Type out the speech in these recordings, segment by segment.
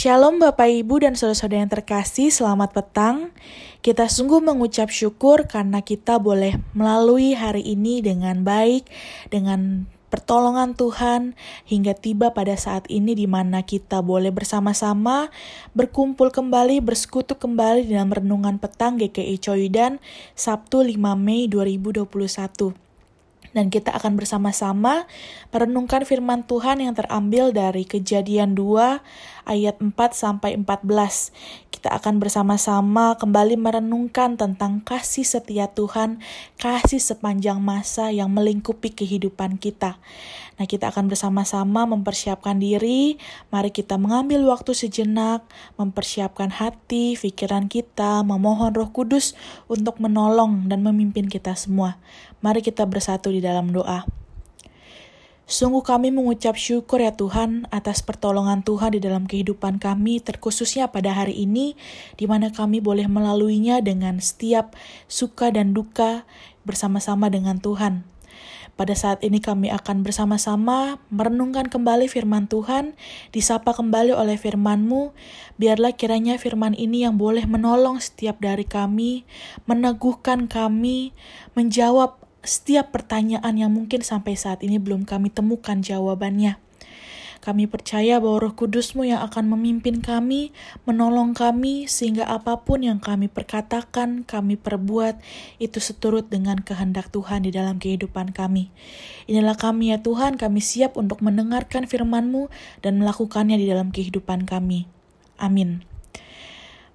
Shalom Bapak Ibu dan saudara-saudara yang terkasih, selamat petang. Kita sungguh mengucap syukur karena kita boleh melalui hari ini dengan baik, dengan pertolongan Tuhan hingga tiba pada saat ini di mana kita boleh bersama-sama berkumpul kembali, bersekutu kembali dalam renungan petang GKI Coyudan Sabtu 5 Mei 2021 dan kita akan bersama-sama merenungkan firman Tuhan yang terambil dari Kejadian 2 ayat 4 sampai 14. Kita akan bersama-sama kembali merenungkan tentang kasih setia Tuhan, kasih sepanjang masa yang melingkupi kehidupan kita. Nah, kita akan bersama-sama mempersiapkan diri. Mari kita mengambil waktu sejenak, mempersiapkan hati, pikiran kita, memohon Roh Kudus untuk menolong dan memimpin kita semua. Mari kita bersatu di dalam doa. Sungguh kami mengucap syukur ya Tuhan atas pertolongan Tuhan di dalam kehidupan kami, terkhususnya pada hari ini, di mana kami boleh melaluinya dengan setiap suka dan duka bersama-sama dengan Tuhan. Pada saat ini kami akan bersama-sama merenungkan kembali firman Tuhan, disapa kembali oleh firman-Mu. Biarlah kiranya firman ini yang boleh menolong setiap dari kami, meneguhkan kami, menjawab setiap pertanyaan yang mungkin sampai saat ini belum kami temukan jawabannya. Kami percaya bahwa Roh Kudusmu yang akan memimpin kami, menolong kami, sehingga apa pun yang kami perkatakan, kami perbuat, itu seturut dengan kehendak Tuhan di dalam kehidupan kami. Inilah kami ya Tuhan, kami siap untuk mendengarkan firman-Mu dan melakukannya di dalam kehidupan kami. Amin.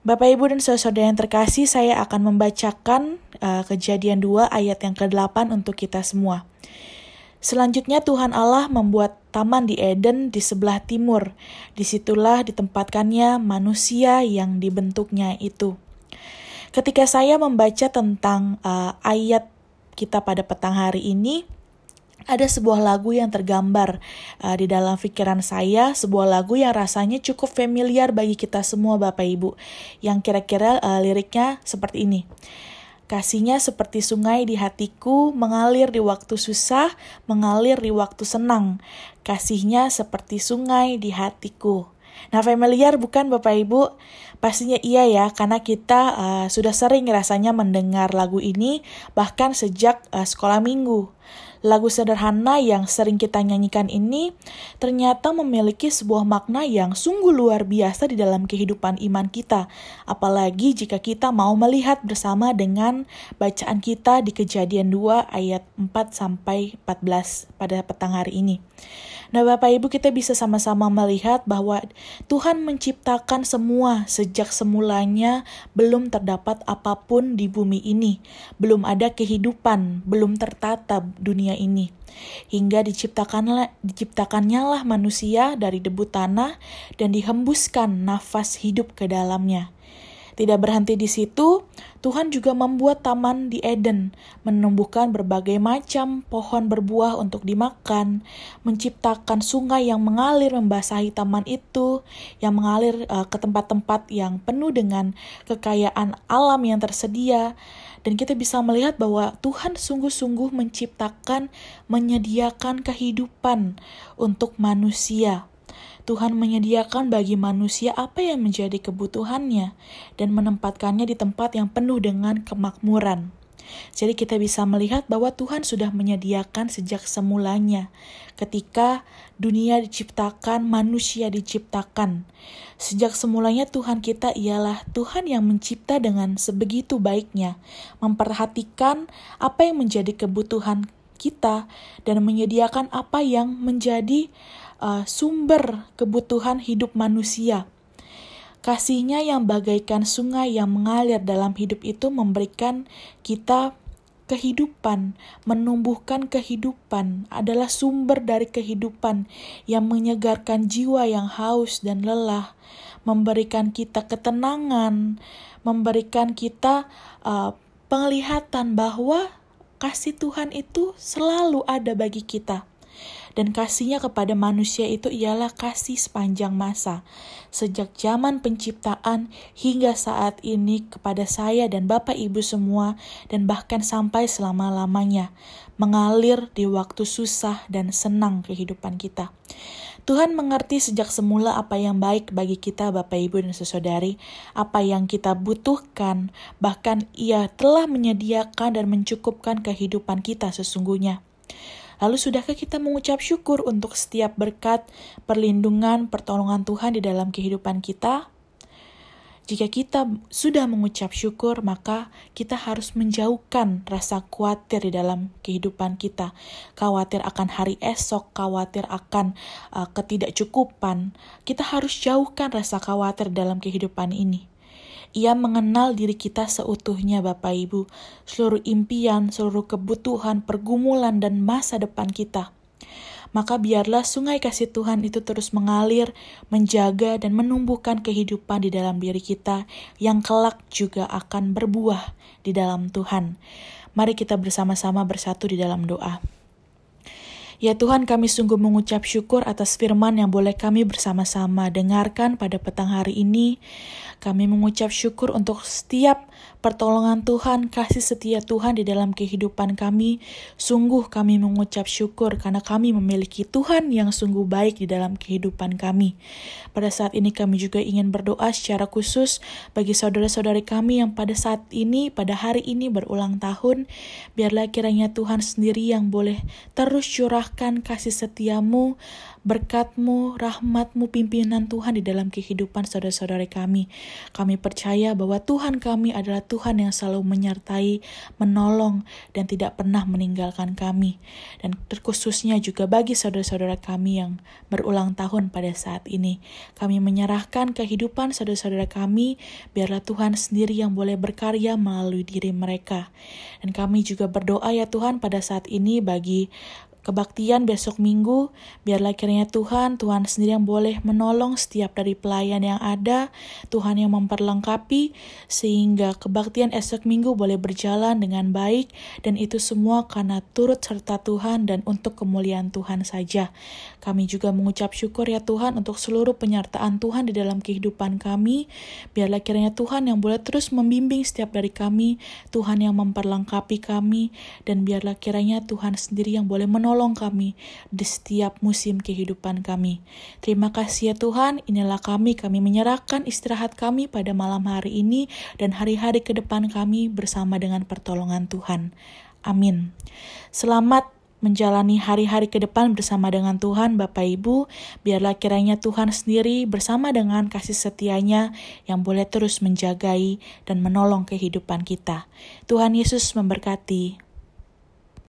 Bapak Ibu dan saudara yang terkasih, saya akan membacakan uh, kejadian 2 ayat yang ke-8 untuk kita semua. Selanjutnya Tuhan Allah membuat taman di Eden di sebelah timur. Di situlah ditempatkannya manusia yang dibentuknya itu. Ketika saya membaca tentang uh, ayat kita pada petang hari ini, ada sebuah lagu yang tergambar uh, di dalam pikiran saya, sebuah lagu yang rasanya cukup familiar bagi kita semua Bapak Ibu, yang kira-kira uh, liriknya seperti ini. Kasihnya seperti sungai di hatiku, mengalir di waktu susah, mengalir di waktu senang. Kasihnya seperti sungai di hatiku. Nah, familiar bukan Bapak Ibu? Pastinya iya ya, karena kita uh, sudah sering rasanya mendengar lagu ini bahkan sejak uh, sekolah minggu. Lagu sederhana yang sering kita nyanyikan ini ternyata memiliki sebuah makna yang sungguh luar biasa di dalam kehidupan iman kita, apalagi jika kita mau melihat bersama dengan bacaan kita di Kejadian 2 ayat 4 sampai 14 pada petang hari ini. Nah, Bapak Ibu, kita bisa sama-sama melihat bahwa Tuhan menciptakan semua sejak semulanya belum terdapat apa pun di bumi ini, belum ada kehidupan, belum tertata dunia ini. Hingga diciptakanlah diciptakannya lah manusia dari debu tanah dan dihembuskan nafas hidup ke dalamnya. Tidak berhenti di situ, Tuhan juga membuat taman di Eden, menumbuhkan berbagai macam pohon berbuah untuk dimakan, menciptakan sungai yang mengalir membasahi taman itu, yang mengalir uh, ke tempat-tempat yang penuh dengan kekayaan alam yang tersedia, dan kita bisa melihat bahwa Tuhan sungguh-sungguh menciptakan, menyediakan kehidupan untuk manusia. Tuhan menyediakan bagi manusia apa yang menjadi kebutuhannya dan menempatkannya di tempat yang penuh dengan kemakmuran. Jadi kita bisa melihat bahwa Tuhan sudah menyediakan sejak semulanya ketika dunia diciptakan, manusia diciptakan. Sejak semulanya Tuhan kita ialah Tuhan yang mencipta dengan sebegitu baiknya, memperhatikan apa yang menjadi kebutuhan kita dan menyediakan apa yang menjadi uh, sumber kebutuhan hidup manusia. Kasihnya yang bagaikan sungai yang mengalir dalam hidup itu memberikan kita kehidupan, menumbuhkan kehidupan, adalah sumber dari kehidupan yang menyegarkan jiwa yang haus dan lelah, memberikan kita ketenangan, memberikan kita uh, penglihatan bahwa kasih Tuhan itu selalu ada bagi kita dan kasihnya kepada manusia itu ialah kasih sepanjang masa, sejak zaman penciptaan hingga saat ini kepada saya dan Bapak Ibu semua, dan bahkan sampai selama-lamanya, mengalir di waktu susah dan senang kehidupan kita. Tuhan mengerti sejak semula apa yang baik bagi kita Bapak Ibu dan Saudari, apa yang kita butuhkan, bahkan Ia telah menyediakan dan mencukupkan kehidupan kita sesungguhnya. Lalu sudahkah kita mengucap syukur untuk setiap berkat, perlindungan, pertolongan Tuhan di dalam kehidupan kita? Jika kita sudah mengucap syukur, maka kita harus menjauhkan rasa khawatir di dalam kehidupan kita. Khawatir akan hari esok, khawatir akan uh, ketidakcukupan. Kita harus jauhkan rasa khawatir dalam kehidupan ini. Ia mengenal diri kita seutuhnya, Bapak Ibu, seluruh impian, seluruh kebutuhan, pergumulan, dan masa depan kita maka biarlah sungai kasih Tuhan itu terus mengalir, menjaga, dan menumbuhkan kehidupan di dalam diri kita yang kelak juga akan berbuah di dalam Tuhan. Mari kita bersama-sama bersatu di dalam doa. Ya Tuhan kami sungguh mengucap syukur atas firman yang boleh kami bersama-sama dengarkan pada petang hari ini. Kami mengucap syukur untuk setiap pertolongan Tuhan, kasih setia Tuhan di dalam kehidupan kami. Sungguh kami mengucap syukur karena kami memiliki Tuhan yang sungguh baik di dalam kehidupan kami. Pada saat ini kami juga ingin berdoa secara khusus bagi saudara-saudari kami yang pada saat ini, pada hari ini berulang tahun. Biarlah kiranya Tuhan sendiri yang boleh terus curahkan kasih setiamu, berkatmu, rahmatmu, pimpinan Tuhan di dalam kehidupan saudara-saudari kami. Kami percaya bahwa Tuhan kami adalah Tuhan yang selalu menyertai, menolong, dan tidak pernah meninggalkan kami. Dan terkhususnya juga bagi saudara-saudara kami yang berulang tahun pada saat ini. Kami menyerahkan kehidupan saudara-saudara kami, biarlah Tuhan sendiri yang boleh berkarya melalui diri mereka. Dan kami juga berdoa ya Tuhan pada saat ini bagi kebaktian besok minggu, biarlah kiranya Tuhan, Tuhan sendiri yang boleh menolong setiap dari pelayan yang ada, Tuhan yang memperlengkapi, sehingga kebaktian esok minggu boleh berjalan dengan baik, dan itu semua karena turut serta Tuhan dan untuk kemuliaan Tuhan saja. Kami juga mengucap syukur ya Tuhan untuk seluruh penyertaan Tuhan di dalam kehidupan kami, biarlah kiranya Tuhan yang boleh terus membimbing setiap dari kami, Tuhan yang memperlengkapi kami, dan biarlah kiranya Tuhan sendiri yang boleh menolong menolong kami di setiap musim kehidupan kami. Terima kasih ya Tuhan, inilah kami, kami menyerahkan istirahat kami pada malam hari ini dan hari-hari ke depan kami bersama dengan pertolongan Tuhan. Amin. Selamat menjalani hari-hari ke depan bersama dengan Tuhan Bapak Ibu, biarlah kiranya Tuhan sendiri bersama dengan kasih setianya yang boleh terus menjagai dan menolong kehidupan kita. Tuhan Yesus memberkati.